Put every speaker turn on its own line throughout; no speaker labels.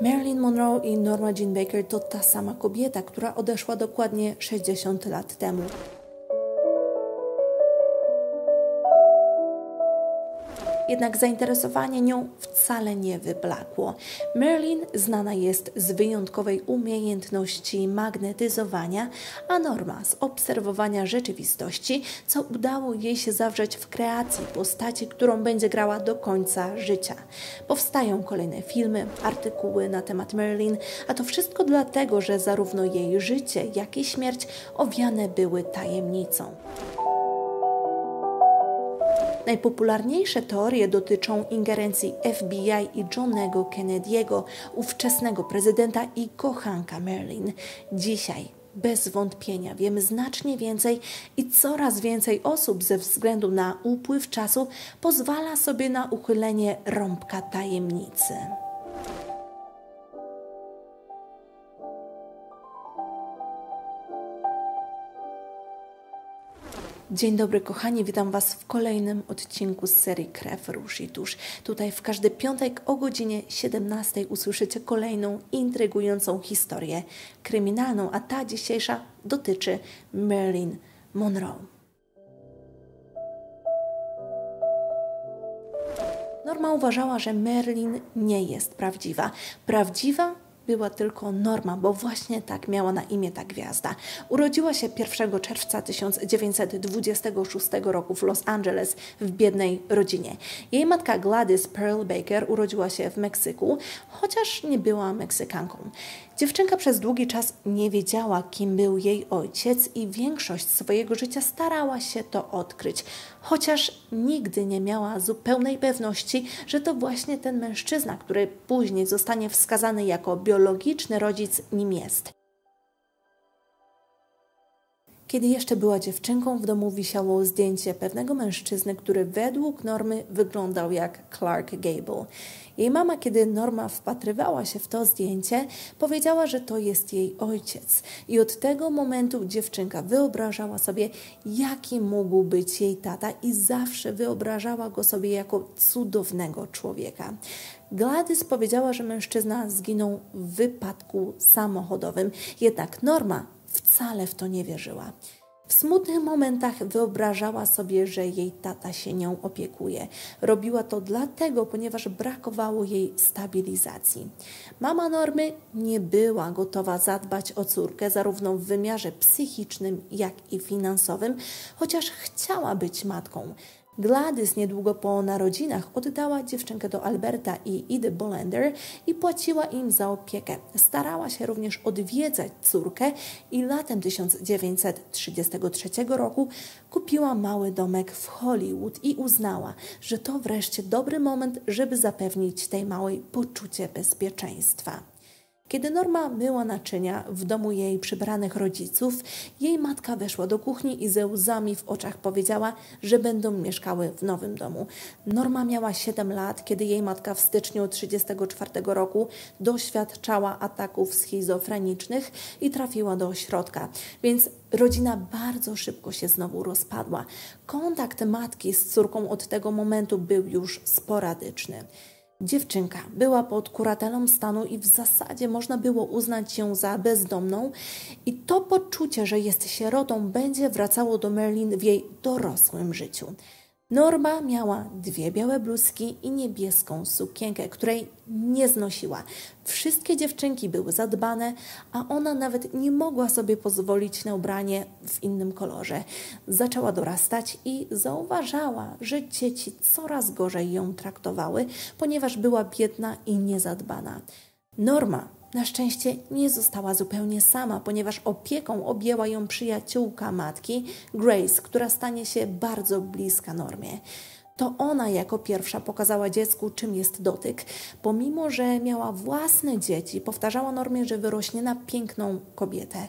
Marilyn Monroe i Norma Jean Baker to ta sama kobieta, która odeszła dokładnie 60 lat temu. Jednak zainteresowanie nią wcale nie wyblakło. Merlin znana jest z wyjątkowej umiejętności magnetyzowania, a Norma z obserwowania rzeczywistości, co udało jej się zawrzeć w kreacji postaci, którą będzie grała do końca życia. Powstają kolejne filmy, artykuły na temat Merlin, a to wszystko dlatego, że zarówno jej życie, jak i śmierć owiane były tajemnicą. Najpopularniejsze teorie dotyczą ingerencji FBI i Johnego Kennedy'ego, ówczesnego prezydenta i kochanka Marilyn. Dzisiaj bez wątpienia wiemy znacznie więcej i coraz więcej osób ze względu na upływ czasu pozwala sobie na uchylenie rąbka tajemnicy. Dzień dobry kochani, witam Was w kolejnym odcinku z serii Krew, Róż i Tusz. Tutaj w każdy piątek o godzinie 17 usłyszycie kolejną intrygującą historię kryminalną, a ta dzisiejsza dotyczy Marilyn Monroe. Norma uważała, że Marilyn nie jest prawdziwa. Prawdziwa była tylko Norma, bo właśnie tak miała na imię ta gwiazda. Urodziła się 1 czerwca 1926 roku w Los Angeles w biednej rodzinie. Jej matka Gladys Pearl Baker urodziła się w Meksyku, chociaż nie była Meksykanką. Dziewczynka przez długi czas nie wiedziała, kim był jej ojciec i większość swojego życia starała się to odkryć, chociaż nigdy nie miała zupełnej pewności, że to właśnie ten mężczyzna, który później zostanie wskazany jako biologiczny rodzic, nim jest. Kiedy jeszcze była dziewczynką, w domu wisiało zdjęcie pewnego mężczyzny, który według Normy wyglądał jak Clark Gable. Jej mama, kiedy Norma wpatrywała się w to zdjęcie, powiedziała, że to jest jej ojciec. I od tego momentu dziewczynka wyobrażała sobie, jaki mógł być jej tata, i zawsze wyobrażała go sobie jako cudownego człowieka. Gladys powiedziała, że mężczyzna zginął w wypadku samochodowym, jednak Norma wcale w to nie wierzyła. W smutnych momentach wyobrażała sobie, że jej tata się nią opiekuje. Robiła to dlatego, ponieważ brakowało jej stabilizacji. Mama Normy nie była gotowa zadbać o córkę zarówno w wymiarze psychicznym, jak i finansowym, chociaż chciała być matką. Gladys niedługo po narodzinach oddała dziewczynkę do Alberta i Idy Bolender i płaciła im za opiekę. Starała się również odwiedzać córkę i latem 1933 roku kupiła mały domek w Hollywood i uznała, że to wreszcie dobry moment, żeby zapewnić tej małej poczucie bezpieczeństwa. Kiedy Norma myła naczynia w domu jej przybranych rodziców, jej matka weszła do kuchni i ze łzami w oczach powiedziała, że będą mieszkały w nowym domu. Norma miała 7 lat, kiedy jej matka w styczniu 1934 roku doświadczała ataków schizofrenicznych i trafiła do ośrodka, więc rodzina bardzo szybko się znowu rozpadła. Kontakt matki z córką od tego momentu był już sporadyczny. Dziewczynka była pod kuratelą stanu i w zasadzie można było uznać ją za bezdomną, i to poczucie, że jest sierotą, będzie wracało do Merlin w jej dorosłym życiu. Norma miała dwie białe bluzki i niebieską sukienkę, której nie znosiła. Wszystkie dziewczynki były zadbane, a ona nawet nie mogła sobie pozwolić na ubranie w innym kolorze. Zaczęła dorastać i zauważała, że dzieci coraz gorzej ją traktowały, ponieważ była biedna i niezadbana. Norma na szczęście nie została zupełnie sama, ponieważ opieką objęła ją przyjaciółka matki, Grace, która stanie się bardzo bliska Normie. To ona jako pierwsza pokazała dziecku, czym jest dotyk. Pomimo, że miała własne dzieci, powtarzała Normie, że wyrośnie na piękną kobietę.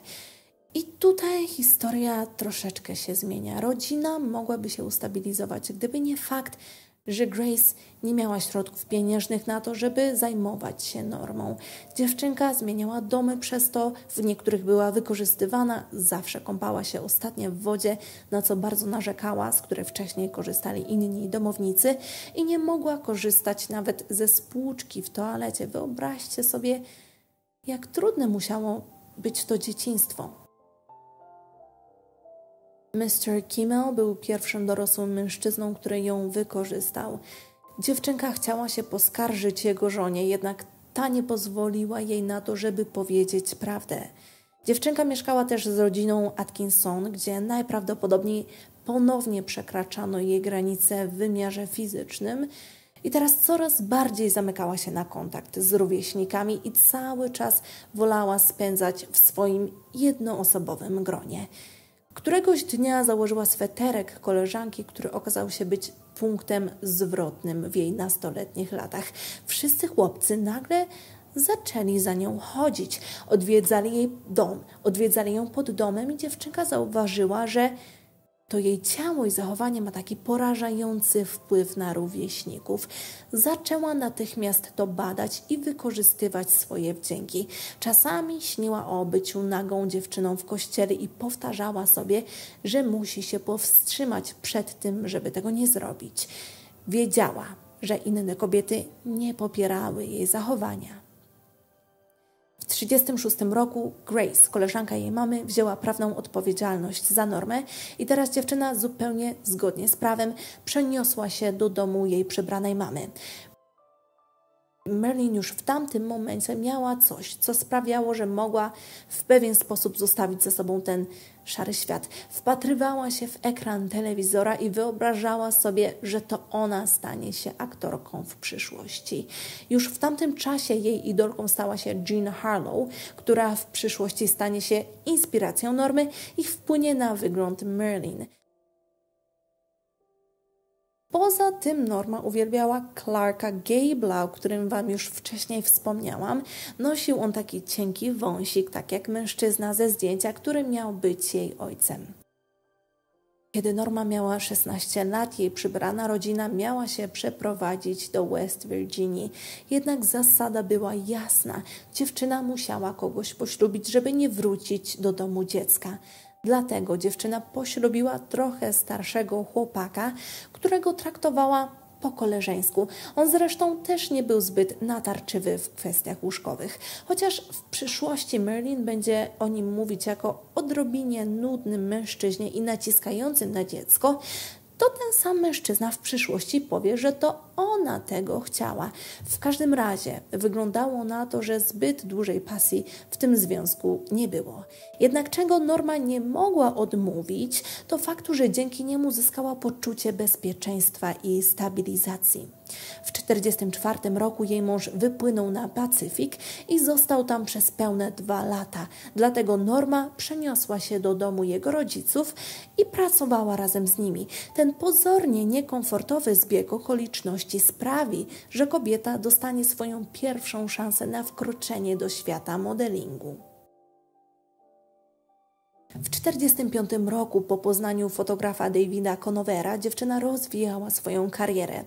I tutaj historia troszeczkę się zmienia. Rodzina mogłaby się ustabilizować, gdyby nie fakt, że Grace nie miała środków pieniężnych na to, żeby zajmować się normą. Dziewczynka zmieniała domy przez to, w niektórych była wykorzystywana, zawsze kąpała się ostatnio w wodzie, na co bardzo narzekała, z której wcześniej korzystali inni domownicy i nie mogła korzystać nawet ze spłuczki w toalecie. Wyobraźcie sobie, jak trudne musiało być to dzieciństwo. Mr. Kimmel był pierwszym dorosłym mężczyzną, który ją wykorzystał. Dziewczynka chciała się poskarżyć jego żonie, jednak ta nie pozwoliła jej na to, żeby powiedzieć prawdę. Dziewczynka mieszkała też z rodziną Atkinson, gdzie najprawdopodobniej ponownie przekraczano jej granice w wymiarze fizycznym i teraz coraz bardziej zamykała się na kontakt z rówieśnikami i cały czas wolała spędzać w swoim jednoosobowym gronie. Któregoś dnia założyła sweterek koleżanki, który okazał się być punktem zwrotnym w jej nastoletnich latach. Wszyscy chłopcy nagle zaczęli za nią chodzić. Odwiedzali jej dom, odwiedzali ją pod domem i dziewczynka zauważyła, że to jej ciało i zachowanie ma taki porażający wpływ na rówieśników. Zaczęła natychmiast to badać i wykorzystywać swoje wdzięki. Czasami śniła o byciu nagą dziewczyną w kościele i powtarzała sobie, że musi się powstrzymać przed tym, żeby tego nie zrobić. Wiedziała, że inne kobiety nie popierały jej zachowania. 1936 roku Grace, koleżanka jej mamy, wzięła prawną odpowiedzialność za normę i teraz dziewczyna zupełnie zgodnie z prawem przeniosła się do domu jej przybranej mamy. Merlin już w tamtym momencie miała coś, co sprawiało, że mogła w pewien sposób zostawić ze sobą ten szary świat. Wpatrywała się w ekran telewizora i wyobrażała sobie, że to ona stanie się aktorką w przyszłości. Już w tamtym czasie jej idolką stała się Jean Harlow, która w przyszłości stanie się inspiracją normy i wpłynie na wygląd Merlin. Poza tym Norma uwielbiała Clarka Gable'a, o którym Wam już wcześniej wspomniałam. Nosił on taki cienki wąsik, tak jak mężczyzna ze zdjęcia, który miał być jej ojcem. Kiedy Norma miała 16 lat, jej przybrana rodzina miała się przeprowadzić do West Virginii. Jednak zasada była jasna: dziewczyna musiała kogoś poślubić, żeby nie wrócić do domu dziecka. Dlatego dziewczyna poślubiła trochę starszego chłopaka, którego traktowała po koleżeńsku. On zresztą też nie był zbyt natarczywy w kwestiach łóżkowych. Chociaż w przyszłości Merlin będzie o nim mówić jako odrobinie nudnym mężczyźnie i naciskającym na dziecko, to ten sam mężczyzna w przyszłości powie, że to ona tego chciała. W każdym razie wyglądało na to, że zbyt dużej pasji w tym związku nie było. Jednak czego Norma nie mogła odmówić, to faktu, że dzięki niemu zyskała poczucie bezpieczeństwa i stabilizacji. W 1944 roku jej mąż wypłynął na Pacyfik i został tam przez pełne dwa lata. Dlatego Norma przeniosła się do domu jego rodziców i pracowała razem z nimi. Ten pozornie niekomfortowy zbieg okoliczności sprawi, że kobieta dostanie swoją pierwszą szansę na wkroczenie do świata modelingu. W 1945 roku po poznaniu fotografa Davida Conovera dziewczyna rozwijała swoją karierę.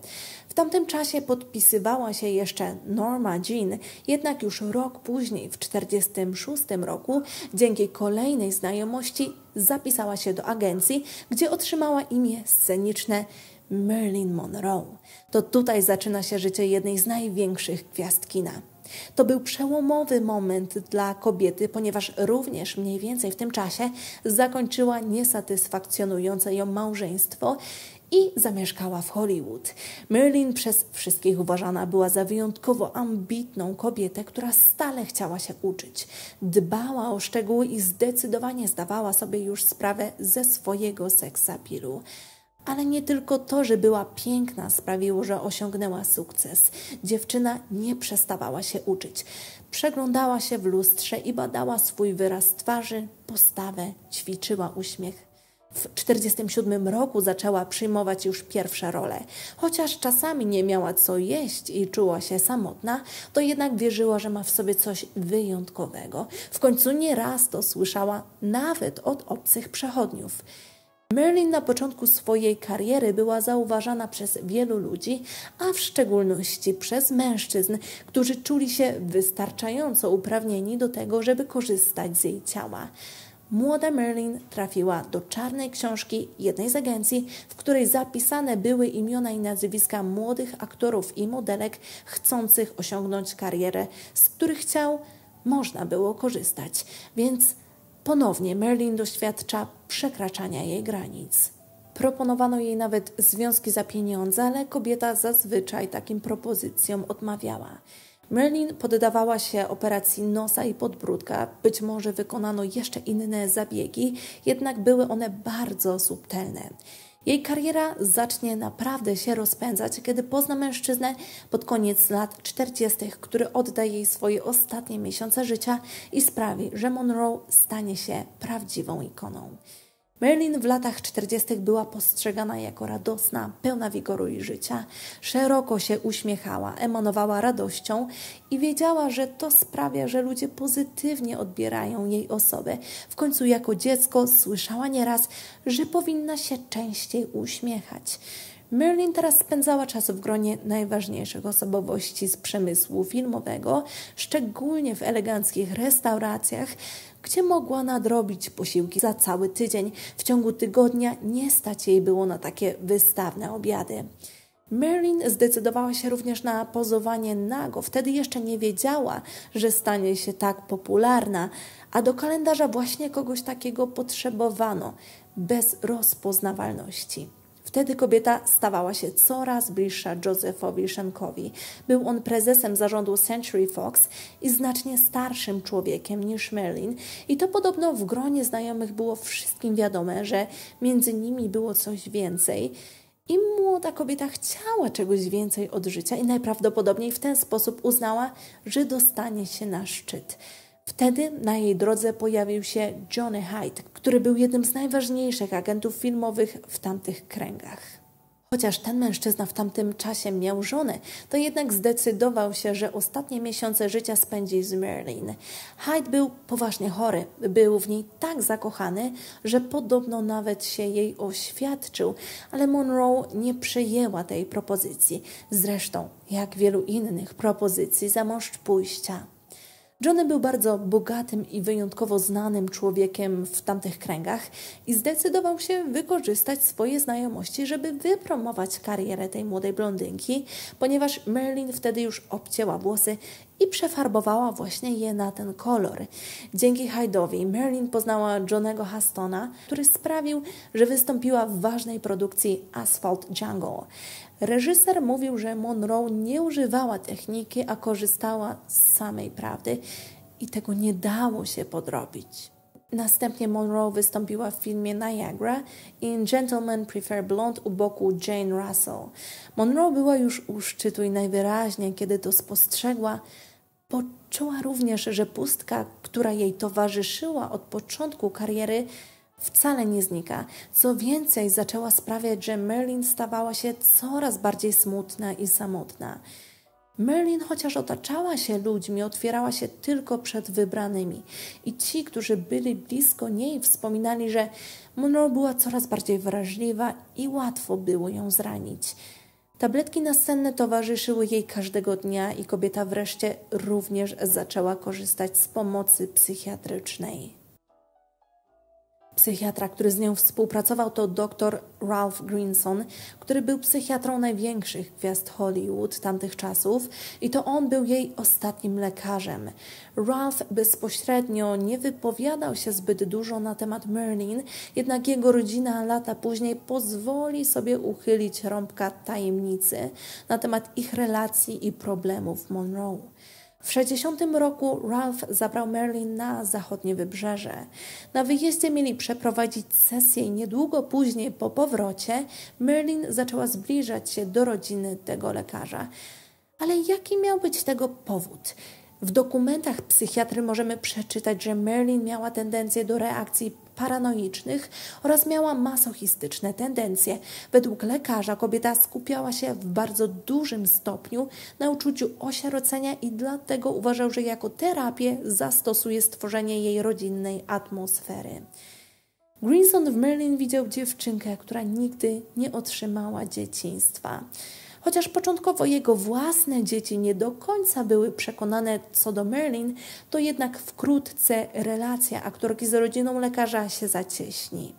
W tamtym czasie podpisywała się jeszcze Norma Jean, jednak już rok później, w 1946 roku, dzięki kolejnej znajomości zapisała się do agencji, gdzie otrzymała imię sceniczne Marilyn Monroe. To tutaj zaczyna się życie jednej z największych gwiazd kina. To był przełomowy moment dla kobiety, ponieważ również mniej więcej w tym czasie zakończyła niesatysfakcjonujące ją małżeństwo i zamieszkała w Hollywood. Marilyn przez wszystkich uważana była za wyjątkowo ambitną kobietę, która stale chciała się uczyć. Dbała o szczegóły i zdecydowanie zdawała sobie już sprawę ze swojego seksapilu. Ale nie tylko to, że była piękna, sprawiło, że osiągnęła sukces. Dziewczyna nie przestawała się uczyć. Przeglądała się w lustrze i badała swój wyraz twarzy, postawę, ćwiczyła uśmiech. W 1947 roku zaczęła przyjmować już pierwsze role. Chociaż czasami nie miała co jeść i czuła się samotna, to jednak wierzyła, że ma w sobie coś wyjątkowego. W końcu nie raz to słyszała nawet od obcych przechodniów. Merlin na początku swojej kariery była zauważana przez wielu ludzi, a w szczególności przez mężczyzn, którzy czuli się wystarczająco uprawnieni do tego, żeby korzystać z jej ciała. Młoda Merlin trafiła do czarnej książki jednej z agencji, w której zapisane były imiona i nazwiska młodych aktorów i modelek chcących osiągnąć karierę, z których chciał można było korzystać. Więc ponownie Merlin doświadcza przekraczania jej granic. Proponowano jej nawet związki za pieniądze, ale kobieta zazwyczaj takim propozycjom odmawiała. Merlin poddawała się operacji nosa i podbródka. Być może wykonano jeszcze inne zabiegi, jednak były one bardzo subtelne. Jej kariera zacznie naprawdę się rozpędzać, kiedy pozna mężczyznę pod koniec lat 40., który odda jej swoje ostatnie miesiące życia i sprawi, że Monroe stanie się prawdziwą ikoną. Merlin w latach 40. była postrzegana jako radosna, pełna wigoru i życia. Szeroko się uśmiechała, emanowała radością i wiedziała, że to sprawia, że ludzie pozytywnie odbierają jej osobę. W końcu jako dziecko słyszała nieraz, że powinna się częściej uśmiechać. Merlin teraz spędzała czas w gronie najważniejszych osobowości z przemysłu filmowego, szczególnie w eleganckich restauracjach, gdzie mogła nadrobić posiłki za cały tydzień. W ciągu tygodnia nie stać jej było na takie wystawne obiady. Merlin zdecydowała się również na pozowanie nago. Wtedy jeszcze nie wiedziała, że stanie się tak popularna, a do kalendarza właśnie kogoś takiego potrzebowano, bez rozpoznawalności. Wtedy kobieta stawała się coraz bliższa Josephowi Shankowi. Był on prezesem zarządu Century Fox i znacznie starszym człowiekiem niż Merlin i to podobno w gronie znajomych było wszystkim wiadome, że między nimi było coś więcej. I młoda kobieta chciała czegoś więcej od życia i najprawdopodobniej w ten sposób uznała, że dostanie się na szczyt. Wtedy na jej drodze pojawił się Johnny Hyde, który był jednym z najważniejszych agentów filmowych w tamtych kręgach. Chociaż ten mężczyzna w tamtym czasie miał żonę, to jednak zdecydował się, że ostatnie miesiące życia spędzi z Merlin. Hyde był poważnie chory, był w niej tak zakochany, że podobno nawet się jej oświadczył, ale Monroe nie przyjęła tej propozycji. Zresztą, jak wielu innych propozycji za mąż pójścia. Johnny był bardzo bogatym i wyjątkowo znanym człowiekiem w tamtych kręgach i zdecydował się wykorzystać swoje znajomości, żeby wypromować karierę tej młodej blondynki, ponieważ Merlin wtedy już obcięła włosy i przefarbowała właśnie je na ten kolor. Dzięki Hyde'owi Merlin poznała Johnego Hastona, który sprawił, że wystąpiła w ważnej produkcji Asphalt Jungle. Reżyser mówił, że Monroe nie używała techniki, a korzystała z samej prawdy i tego nie dało się podrobić. Następnie Monroe wystąpiła w filmie Niagara i Gentlemen Prefer Blonde u boku Jane Russell. Monroe była już u szczytu i najwyraźniej, kiedy to spostrzegła, poczuła również, że pustka, która jej towarzyszyła od początku kariery, wcale nie znika. Co więcej, zaczęła sprawiać, że Merlin stawała się coraz bardziej smutna i samotna. Merlin, chociaż otaczała się ludźmi, otwierała się tylko przed wybranymi. I ci, którzy byli blisko niej, wspominali, że Monroe była coraz bardziej wrażliwa i łatwo było ją zranić. Tabletki nasenne towarzyszyły jej każdego dnia i kobieta wreszcie również zaczęła korzystać z pomocy psychiatrycznej. Psychiatra, który z nią współpracował, to dr Ralph Greenson, który był psychiatrą największych gwiazd Hollywood tamtych czasów i to on był jej ostatnim lekarzem. Ralph bezpośrednio nie wypowiadał się zbyt dużo na temat Merlin, jednak jego rodzina lata później pozwoli sobie uchylić rąbka tajemnicy na temat ich relacji i problemów Monroe. W 60 roku Ralph zabrał Merlin na zachodnie wybrzeże. Na wyjeździe mieli przeprowadzić sesję i niedługo później po powrocie Merlin zaczęła zbliżać się do rodziny tego lekarza. Ale jaki miał być tego powód? W dokumentach psychiatry możemy przeczytać, że Merlin miała tendencję do reakcji paranoicznych oraz miała masochistyczne tendencje. Według lekarza kobieta skupiała się w bardzo dużym stopniu na uczuciu osierocenia i dlatego uważał, że jako terapię zastosuje stworzenie jej rodzinnej atmosfery. Greenson w Merlin widział dziewczynkę, która nigdy nie otrzymała dzieciństwa. Chociaż początkowo jego własne dzieci nie do końca były przekonane co do Merlin, to jednak wkrótce relacja aktorki z rodziną lekarza się zacieśni.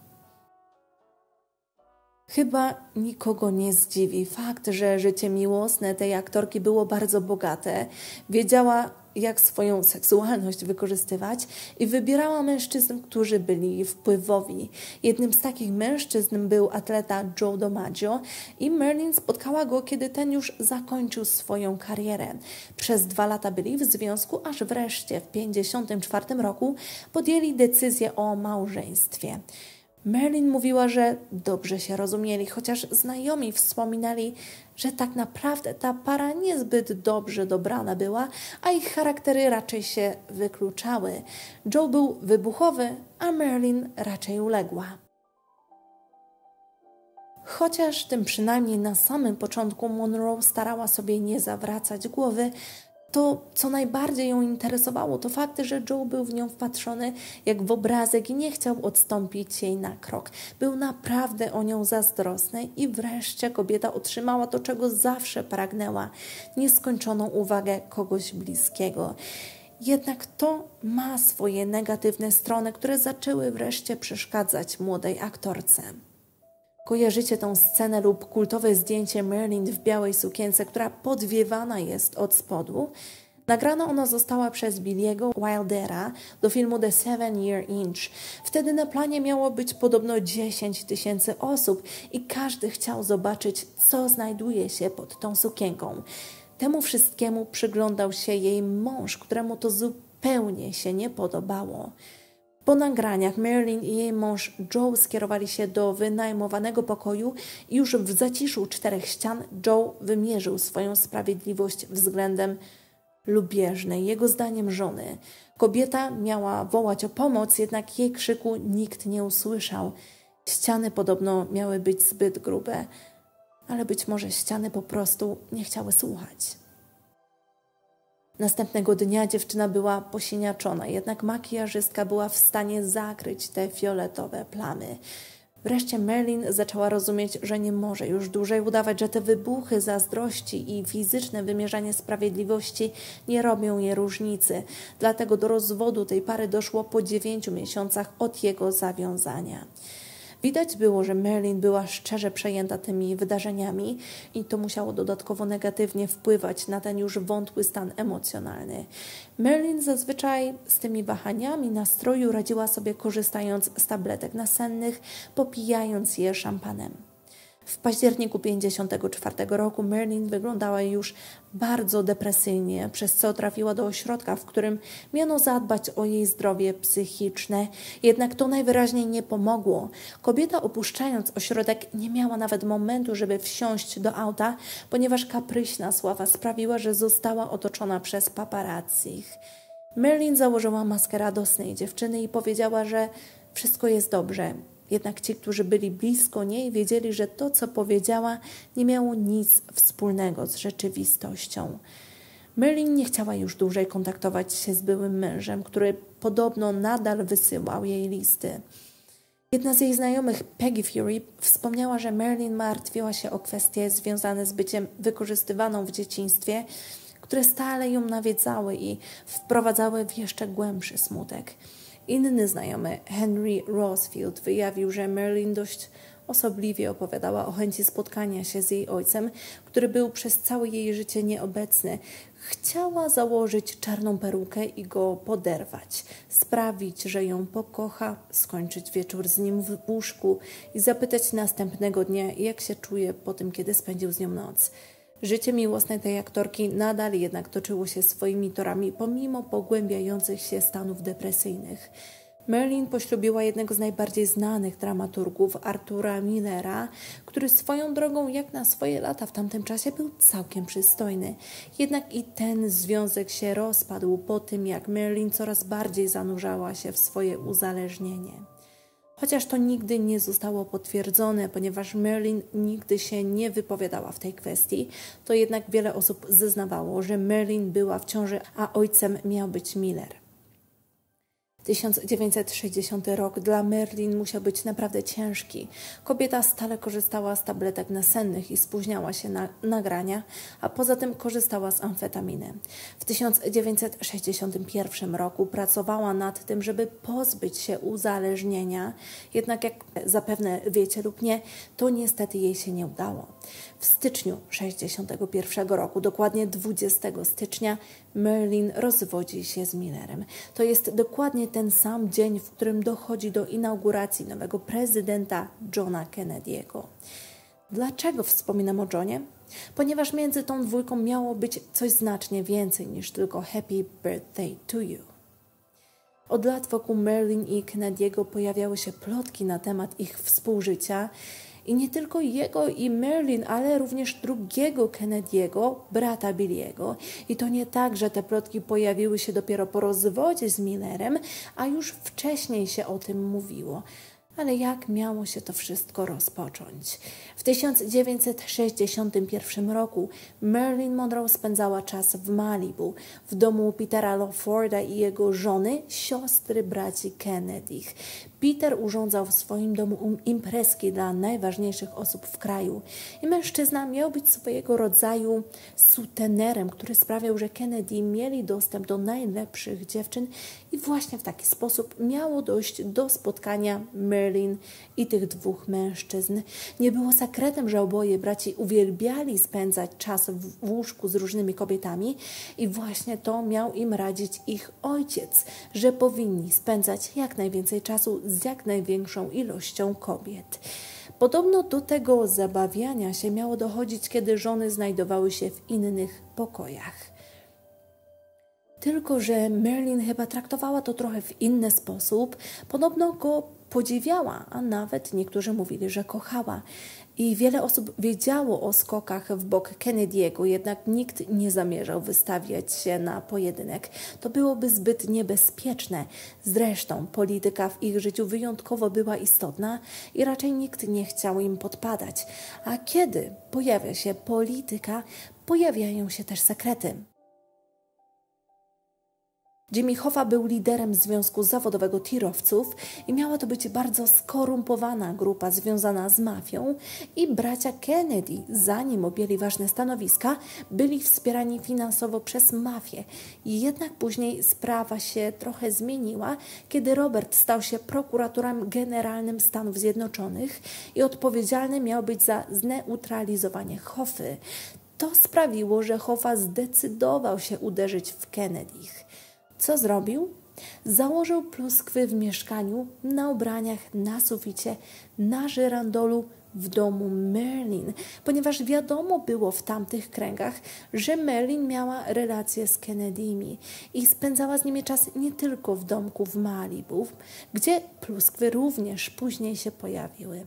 Chyba nikogo nie zdziwi fakt, że życie miłosne tej aktorki było bardzo bogate. Wiedziała, jak swoją seksualność wykorzystywać i wybierała mężczyzn, którzy byli wpływowi. Jednym z takich mężczyzn był atleta Joe DiMaggio i Merlin spotkała go, kiedy ten już zakończył swoją karierę. Przez dwa lata byli w związku, aż wreszcie w 1954 roku podjęli decyzję o małżeństwie. Merlin mówiła, że dobrze się rozumieli, chociaż znajomi wspominali, że tak naprawdę ta para niezbyt dobrze dobrana była, a ich charaktery raczej się wykluczały. Joe był wybuchowy, a Merlin raczej uległa. Chociaż tym przynajmniej na samym początku Monroe starała sobie nie zawracać głowy, to, co najbardziej ją interesowało, to fakt, że Joe był w nią wpatrzony jak w obrazek i nie chciał odstąpić jej na krok. Był naprawdę o nią zazdrosny i wreszcie kobieta otrzymała to, czego zawsze pragnęła nieskończoną uwagę kogoś bliskiego. Jednak to ma swoje negatywne strony, które zaczęły wreszcie przeszkadzać młodej aktorce. Kojarzycie tą scenę lub kultowe zdjęcie Merlin w białej sukience, która podwiewana jest od spodu? Nagrana ona została przez Billiego Wildera do filmu The Seven Year Inch. Wtedy na planie miało być podobno 10 tysięcy osób i każdy chciał zobaczyć, co znajduje się pod tą sukienką. Temu wszystkiemu przyglądał się jej mąż, któremu to zupełnie się nie podobało. Po nagraniach Marilyn i jej mąż Joe skierowali się do wynajmowanego pokoju i już w zaciszu czterech ścian Joe wymierzył swoją sprawiedliwość względem lubieżnej, jego zdaniem żony. Kobieta miała wołać o pomoc, jednak jej krzyku nikt nie usłyszał. Ściany podobno miały być zbyt grube, ale być może ściany po prostu nie chciały słuchać. Następnego dnia dziewczyna była posiniaczona, jednak makijażystka była w stanie zakryć te fioletowe plamy. Wreszcie Merlin zaczęła rozumieć, że nie może już dłużej udawać, że te wybuchy zazdrości i fizyczne wymierzanie sprawiedliwości nie robią jej różnicy. Dlatego do rozwodu tej pary doszło po dziewięciu miesiącach od jego zawiązania. Widać było, że Merlin była szczerze przejęta tymi wydarzeniami i to musiało dodatkowo negatywnie wpływać na ten już wątły stan emocjonalny. Merlin zazwyczaj z tymi wahaniami nastroju radziła sobie korzystając z tabletek nasennych, popijając je szampanem. W październiku 1954 roku Merlin wyglądała już bardzo depresyjnie, przez co trafiła do ośrodka, w którym miano zadbać o jej zdrowie psychiczne. Jednak to najwyraźniej nie pomogło. Kobieta opuszczając ośrodek nie miała nawet momentu, żeby wsiąść do auta, ponieważ kapryśna sława sprawiła, że została otoczona przez paparazzich. Merlin założyła maskę radosnej dziewczyny i powiedziała, że wszystko jest dobrze. Jednak ci, którzy byli blisko niej, wiedzieli, że to, co powiedziała, nie miało nic wspólnego z rzeczywistością. Merlin nie chciała już dłużej kontaktować się z byłym mężem, który podobno nadal wysyłał jej listy. Jedna z jej znajomych, Peggy Fury, wspomniała, że Merlin martwiła się o kwestie związane z byciem wykorzystywaną w dzieciństwie, które stale ją nawiedzały i wprowadzały w jeszcze głębszy smutek. Inny znajomy, Henry Rosefield, wyjawił, że Merlin dość osobliwie opowiadała o chęci spotkania się z jej ojcem, który był przez całe jej życie nieobecny. Chciała założyć czarną perukę i go poderwać, sprawić, że ją pokocha, skończyć wieczór z nim w łóżku i zapytać następnego dnia, jak się czuje po tym, kiedy spędził z nią noc. Życie miłosne tej aktorki nadal jednak toczyło się swoimi torami pomimo pogłębiających się stanów depresyjnych. Merlin poślubiła jednego z najbardziej znanych dramaturgów, Artura Millera, który swoją drogą, jak na swoje lata w tamtym czasie, był całkiem przystojny. Jednak i ten związek się rozpadł po tym, jak Merlin coraz bardziej zanurzała się w swoje uzależnienie. Chociaż to nigdy nie zostało potwierdzone, ponieważ Merlin nigdy się nie wypowiadała w tej kwestii, to jednak wiele osób zeznawało, że Merlin była w ciąży, a ojcem miał być Miller. 1960 rok dla Merlin musiał być naprawdę ciężki. Kobieta stale korzystała z tabletek nasennych i spóźniała się na nagrania, a poza tym korzystała z amfetaminy. W 1961 roku pracowała nad tym, żeby pozbyć się uzależnienia, jednak jak zapewne wiecie lub nie, to niestety jej się nie udało. W styczniu 1961 roku, dokładnie 20 stycznia, Merlin rozwodzi się z Millerem. To jest dokładnie ten sam dzień, w którym dochodzi do inauguracji nowego prezydenta Johna Kennedy'ego. Dlaczego wspominam o Johnie? Ponieważ między tą dwójką miało być coś znacznie więcej niż tylko Happy Birthday to You. Od lat wokół Merlin i Kennedy'ego pojawiały się plotki na temat ich współżycia i nie tylko jego i Merlin, ale również drugiego Kennedy'ego, brata Billiego. I to nie tak, że te plotki pojawiły się dopiero po rozwodzie z Millerem, a już wcześniej się o tym mówiło. Ale jak miało się to wszystko rozpocząć? W 1961 roku Marilyn Monroe spędzała czas w Malibu, w domu Petera Lawforda i jego żony, siostry braci Kennedych. Peter urządzał w swoim domu um- imprezki dla najważniejszych osób w kraju i mężczyzna miał być swojego rodzaju sutenerem, który sprawiał, że Kennedy mieli dostęp do najlepszych dziewczyn i właśnie w taki sposób miało dojść do spotkania Merlin i tych dwóch mężczyzn. Nie było sekretem, że oboje braci uwielbiali spędzać czas w łóżku z różnymi kobietami i właśnie to miał im radzić ich ojciec, że powinni spędzać jak najwięcej czasu z jak największą ilością kobiet. Podobno do tego zabawiania się miało dochodzić, kiedy żony znajdowały się w innych pokojach. Tylko, że Merlin chyba traktowała to trochę w inny sposób. Podobno go podziwiała, a nawet niektórzy mówili, że kochała. I wiele osób wiedziało o skokach w bok Kennedy'ego, jednak nikt nie zamierzał wystawiać się na pojedynek. To byłoby zbyt niebezpieczne. Zresztą polityka w ich życiu wyjątkowo była istotna i raczej nikt nie chciał im podpadać. A kiedy pojawia się polityka, pojawiają się też sekrety. Hoffa był liderem Związku Zawodowego Tirowców i miała to być bardzo skorumpowana grupa związana z mafią i bracia Kennedy, zanim objęli ważne stanowiska, byli wspierani finansowo przez mafię. Jednak później sprawa się trochę zmieniła, kiedy Robert stał się prokuratorem generalnym Stanów Zjednoczonych i odpowiedzialny miał być za zneutralizowanie Hoffy. To sprawiło, że Hoffa zdecydował się uderzyć w Kennedych. Co zrobił? Założył pluskwy w mieszkaniu, na ubraniach, na suficie, na żyrandolu w domu Merlin, ponieważ wiadomo było w tamtych kręgach, że Merlin miała relacje z Kennedymi i spędzała z nimi czas nie tylko w domku w Malibu, gdzie pluskwy również później się pojawiły.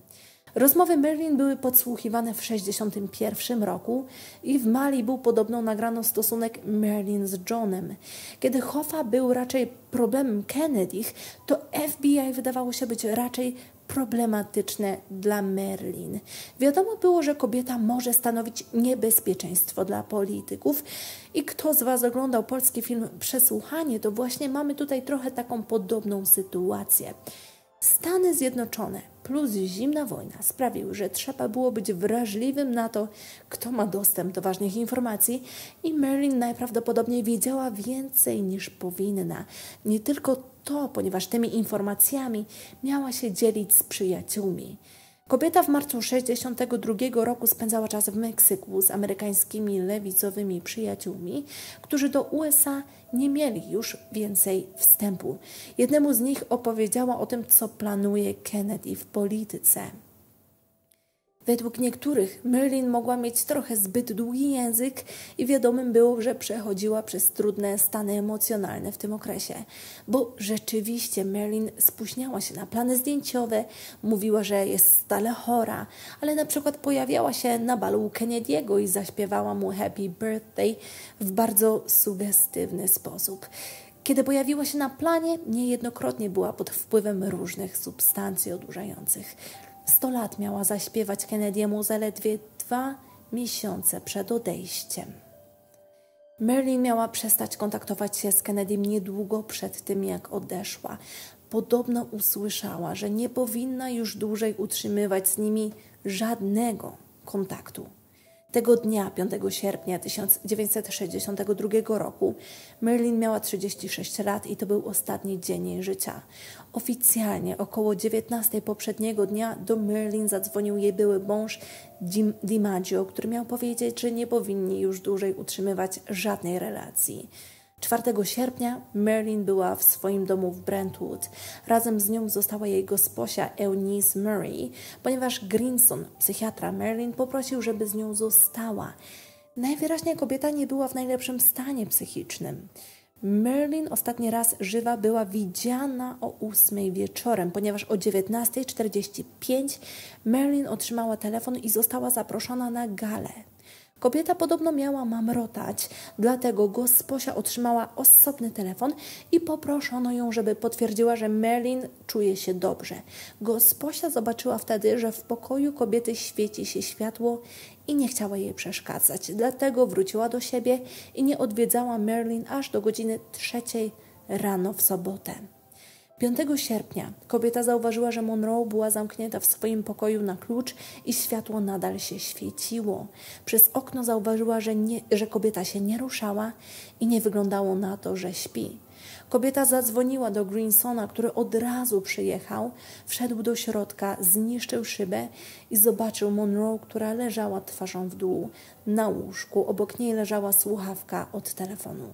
Rozmowy Merlin były podsłuchiwane w 1961 roku i w Malibu podobno nagrano stosunek Merlin z Johnem. Kiedy Hoffa był raczej problemem Kennedych, to FBI wydawało się być raczej problematyczne dla Merlin. Wiadomo było, że kobieta może stanowić niebezpieczeństwo dla polityków i kto z Was oglądał polski film Przesłuchanie, to właśnie mamy tutaj trochę taką podobną sytuację. Stany Zjednoczone plus zimna wojna sprawiły, że trzeba było być wrażliwym na to, kto ma dostęp do ważnych informacji i Merlin najprawdopodobniej wiedziała więcej niż powinna. Nie tylko to, ponieważ tymi informacjami miała się dzielić z przyjaciółmi. Kobieta w marcu 1962 roku spędzała czas w Meksyku z amerykańskimi lewicowymi przyjaciółmi, którzy do USA nie mieli już więcej wstępu. Jednemu z nich opowiedziała o tym, co planuje Kennedy w polityce. Według niektórych Merlin mogła mieć trochę zbyt długi język i wiadomym było, że przechodziła przez trudne stany emocjonalne w tym okresie, bo rzeczywiście Merlin spóźniała się na plany zdjęciowe, mówiła, że jest stale chora, ale na przykład pojawiała się na balu Kennedy'ego i zaśpiewała mu Happy Birthday w bardzo sugestywny sposób. Kiedy pojawiła się na planie, niejednokrotnie była pod wpływem różnych substancji odurzających. Sto lat miała zaśpiewać Kennedy'emu zaledwie dwa miesiące przed odejściem. Merlin miała przestać kontaktować się z Kennedym niedługo przed tym, jak odeszła. Podobno usłyszała, że nie powinna już dłużej utrzymywać z nimi żadnego kontaktu. Tego dnia, 5 sierpnia 1962 roku, Merlin miała 36 lat i to był ostatni dzień jej życia. Oficjalnie około 19 poprzedniego dnia do Merlin zadzwonił jej były mąż DiMaggio, który miał powiedzieć, że nie powinni już dłużej utrzymywać żadnej relacji. 4 sierpnia Merlin była w swoim domu w Brentwood. Razem z nią została jej gosposia Eunice Murray, ponieważ Grinson, psychiatra Merlin, poprosił, żeby z nią została. Najwyraźniej kobieta nie była w najlepszym stanie psychicznym. Merlin ostatni raz żywa była widziana o 8 wieczorem, ponieważ o 19.45 Merlin otrzymała telefon i została zaproszona na galę. Kobieta podobno miała mamrotać, dlatego gosposia otrzymała osobny telefon i poproszono ją, żeby potwierdziła, że Merlin czuje się dobrze. Gosposia zobaczyła wtedy, że w pokoju kobiety świeci się światło i nie chciała jej przeszkadzać. Dlatego wróciła do siebie i nie odwiedzała Merlin aż do godziny trzeciej rano w sobotę. 5 sierpnia kobieta zauważyła, że Monroe była zamknięta w swoim pokoju na klucz i światło nadal się świeciło. Przez okno zauważyła, że, nie, że kobieta się nie ruszała i nie wyglądało na to, że śpi. Kobieta zadzwoniła do Greensona, który od razu przyjechał, wszedł do środka, zniszczył szybę i zobaczył Monroe, która leżała twarzą w dół. Na łóżku obok niej leżała słuchawka od telefonu.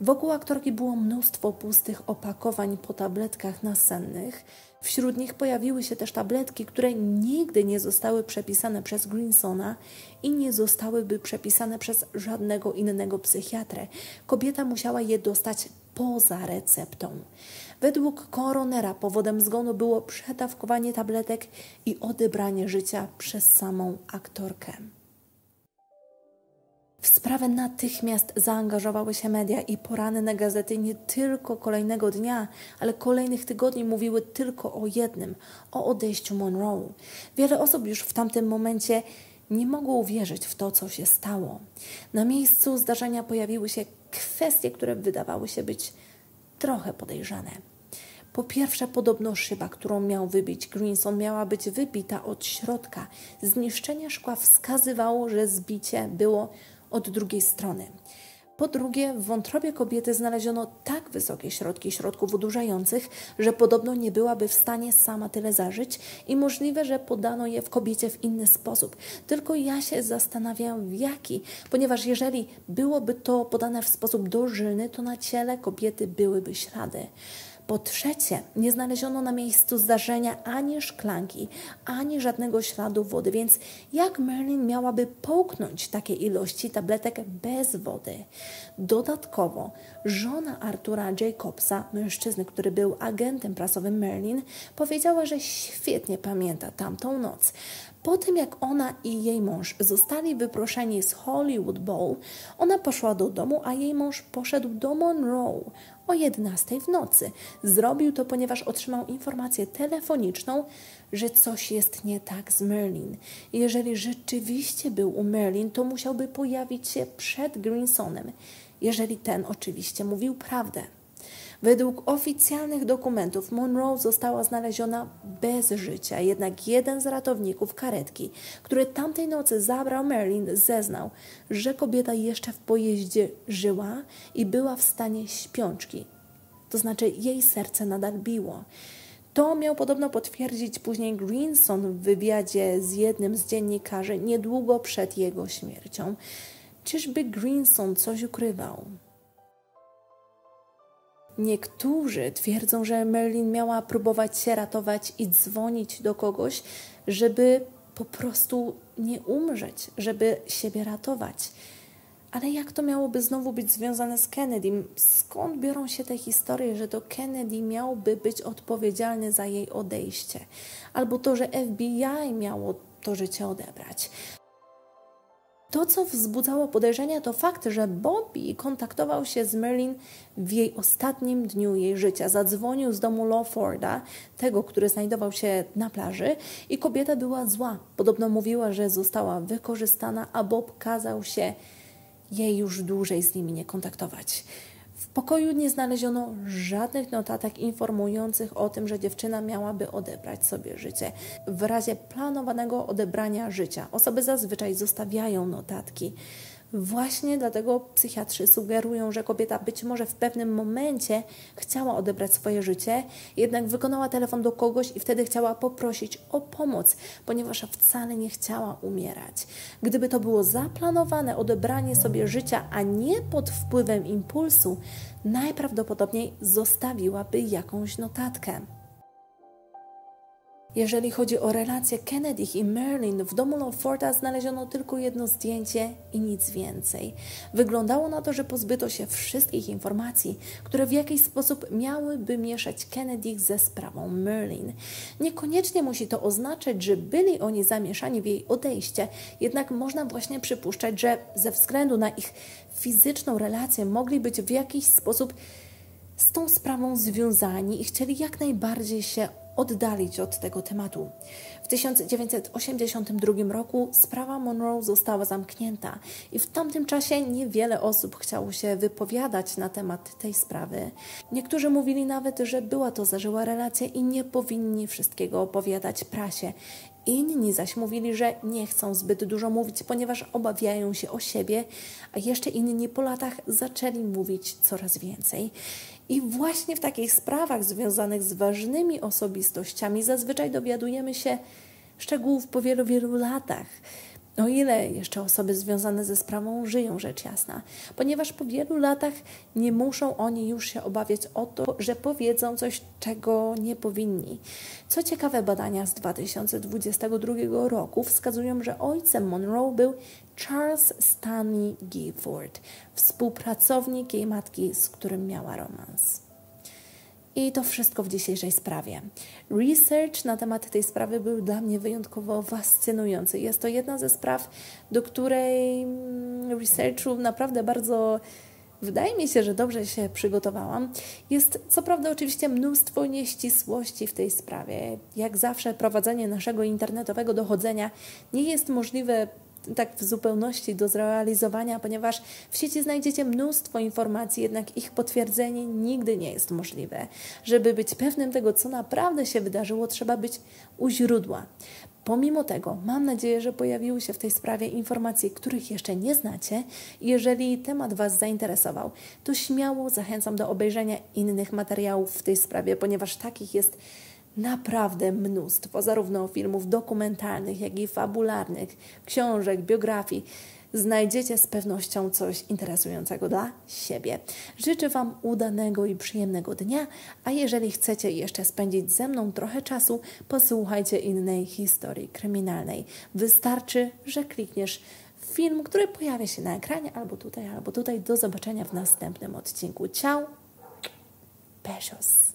Wokół aktorki było mnóstwo pustych opakowań po tabletkach nasennych. Wśród nich pojawiły się też tabletki, które nigdy nie zostały przepisane przez Greensona i nie zostałyby przepisane przez żadnego innego psychiatrę. Kobieta musiała je dostać poza receptą. Według koronera powodem zgonu było przedawkowanie tabletek i odebranie życia przez samą aktorkę. W sprawę natychmiast zaangażowały się media i poranne gazety nie tylko kolejnego dnia, ale kolejnych tygodni mówiły tylko o jednym o odejściu Monroe. Wiele osób już w tamtym momencie nie mogło uwierzyć w to, co się stało. Na miejscu zdarzenia pojawiły się kwestie, które wydawały się być trochę podejrzane. Po pierwsze, podobno szyba, którą miał wybić Greenson, miała być wybita od środka. Zniszczenie szkła wskazywało, że zbicie było od drugiej strony. Po drugie, w wątrobie kobiety znaleziono tak wysokie środki środków odurzających, że podobno nie byłaby w stanie sama tyle zażyć i możliwe, że podano je w kobiecie w inny sposób. Tylko ja się zastanawiam w jaki, ponieważ jeżeli byłoby to podane w sposób dożylny, to na ciele kobiety byłyby ślady. Po trzecie, nie znaleziono na miejscu zdarzenia ani szklanki, ani żadnego śladu wody, więc jak Merlin miałaby połknąć takie ilości tabletek bez wody? Dodatkowo, żona Artura Jacobsa, mężczyzny, który był agentem prasowym Merlin, powiedziała, że świetnie pamięta tamtą noc. Po tym, jak ona i jej mąż zostali wyproszeni z Hollywood Bowl, ona poszła do domu, a jej mąż poszedł do Monroe o 11 w nocy. Zrobił to, ponieważ otrzymał informację telefoniczną, że coś jest nie tak z Merlin. Jeżeli rzeczywiście był u Merlin, to musiałby pojawić się przed Greensonem, jeżeli ten oczywiście mówił prawdę. Według oficjalnych dokumentów Monroe została znaleziona bez życia, jednak jeden z ratowników karetki, który tamtej nocy zabrał Marilyn, zeznał, że kobieta jeszcze w pojeździe żyła i była w stanie śpiączki. To znaczy jej serce nadal biło. To miał podobno potwierdzić później Greenson w wywiadzie z jednym z dziennikarzy niedługo przed jego śmiercią. Czyżby Greenson coś ukrywał? Niektórzy twierdzą, że Merlin miała próbować się ratować i dzwonić do kogoś, żeby po prostu nie umrzeć, żeby siebie ratować. Ale jak to miałoby znowu być związane z Kennedy? Skąd biorą się te historie, że to Kennedy miałby być odpowiedzialny za jej odejście? Albo to, że FBI miało to życie odebrać? To, co wzbudzało podejrzenia, to fakt, że Bobby kontaktował się z Merlin w jej ostatnim dniu jej życia. Zadzwonił z domu Lawforda, tego, który znajdował się na plaży, i kobieta była zła. Podobno mówiła, że została wykorzystana, a Bob kazał się jej już dłużej z nimi nie kontaktować. Pokoju nie znaleziono żadnych notatek informujących o tym, że dziewczyna miałaby odebrać sobie życie. W razie planowanego odebrania życia osoby zazwyczaj zostawiają notatki. Właśnie dlatego psychiatrzy sugerują, że kobieta być może w pewnym momencie chciała odebrać swoje życie, jednak wykonała telefon do kogoś i wtedy chciała poprosić o pomoc, ponieważ wcale nie chciała umierać. Gdyby to było zaplanowane odebranie sobie życia, a nie pod wpływem impulsu, najprawdopodobniej zostawiłaby jakąś notatkę. Jeżeli chodzi o relacje Kennedy i Merlin, w domu Lawforda znaleziono tylko jedno zdjęcie i nic więcej. Wyglądało na to, że pozbyto się wszystkich informacji, które w jakiś sposób miałyby mieszać Kennedy ze sprawą Merlin. Niekoniecznie musi to oznaczać, że byli oni zamieszani w jej odejście, jednak można właśnie przypuszczać, że ze względu na ich fizyczną relację mogli być w jakiś sposób z tą sprawą związani i chcieli jak najbardziej się oddalić od tego tematu. W 1982 roku sprawa Monroe została zamknięta i w tamtym czasie niewiele osób chciało się wypowiadać na temat tej sprawy. Niektórzy mówili nawet, że była to zażyła relacja i nie powinni wszystkiego opowiadać prasie. Inni zaś mówili, że nie chcą zbyt dużo mówić, ponieważ obawiają się o siebie, a jeszcze inni po latach zaczęli mówić coraz więcej. I właśnie w takich sprawach związanych z ważnymi osobistościami zazwyczaj dowiadujemy się szczegółów po wielu, wielu latach. O ile jeszcze osoby związane ze sprawą żyją, rzecz jasna, ponieważ po wielu latach nie muszą oni już się obawiać o to, że powiedzą coś, czego nie powinni. Co ciekawe, badania z 2022 roku wskazują, że ojcem Monroe był Charles Stanley Gifford, współpracownik jej matki, z którym miała romans. I to wszystko w dzisiejszej sprawie. Research na temat tej sprawy był dla mnie wyjątkowo fascynujący. Jest to jedna ze spraw, do której mm, researchu naprawdę bardzo Wydaje mi się, że dobrze się przygotowałam. Jest co prawda oczywiście mnóstwo nieścisłości w tej sprawie. Jak zawsze prowadzenie naszego internetowego dochodzenia nie jest możliwe tak w zupełności do zrealizowania, ponieważ w sieci znajdziecie mnóstwo informacji, jednak ich potwierdzenie nigdy nie jest możliwe. Żeby być pewnym tego, co naprawdę się wydarzyło, trzeba być u źródła. Pomimo tego, mam nadzieję, że pojawiły się w tej sprawie informacje, których jeszcze nie znacie. Jeżeli temat Was zainteresował, to śmiało zachęcam do obejrzenia innych materiałów w tej sprawie, ponieważ takich jest naprawdę mnóstwo, zarówno filmów dokumentalnych, jak i fabularnych, książek, biografii. Znajdziecie z pewnością coś interesującego dla siebie. Życzę Wam udanego i przyjemnego dnia, a jeżeli chcecie jeszcze spędzić ze mną trochę czasu, posłuchajcie innej historii kryminalnej. Wystarczy, że klikniesz film, który pojawia się na ekranie albo tutaj, albo tutaj. Do zobaczenia w następnym odcinku. Ciao! Besos!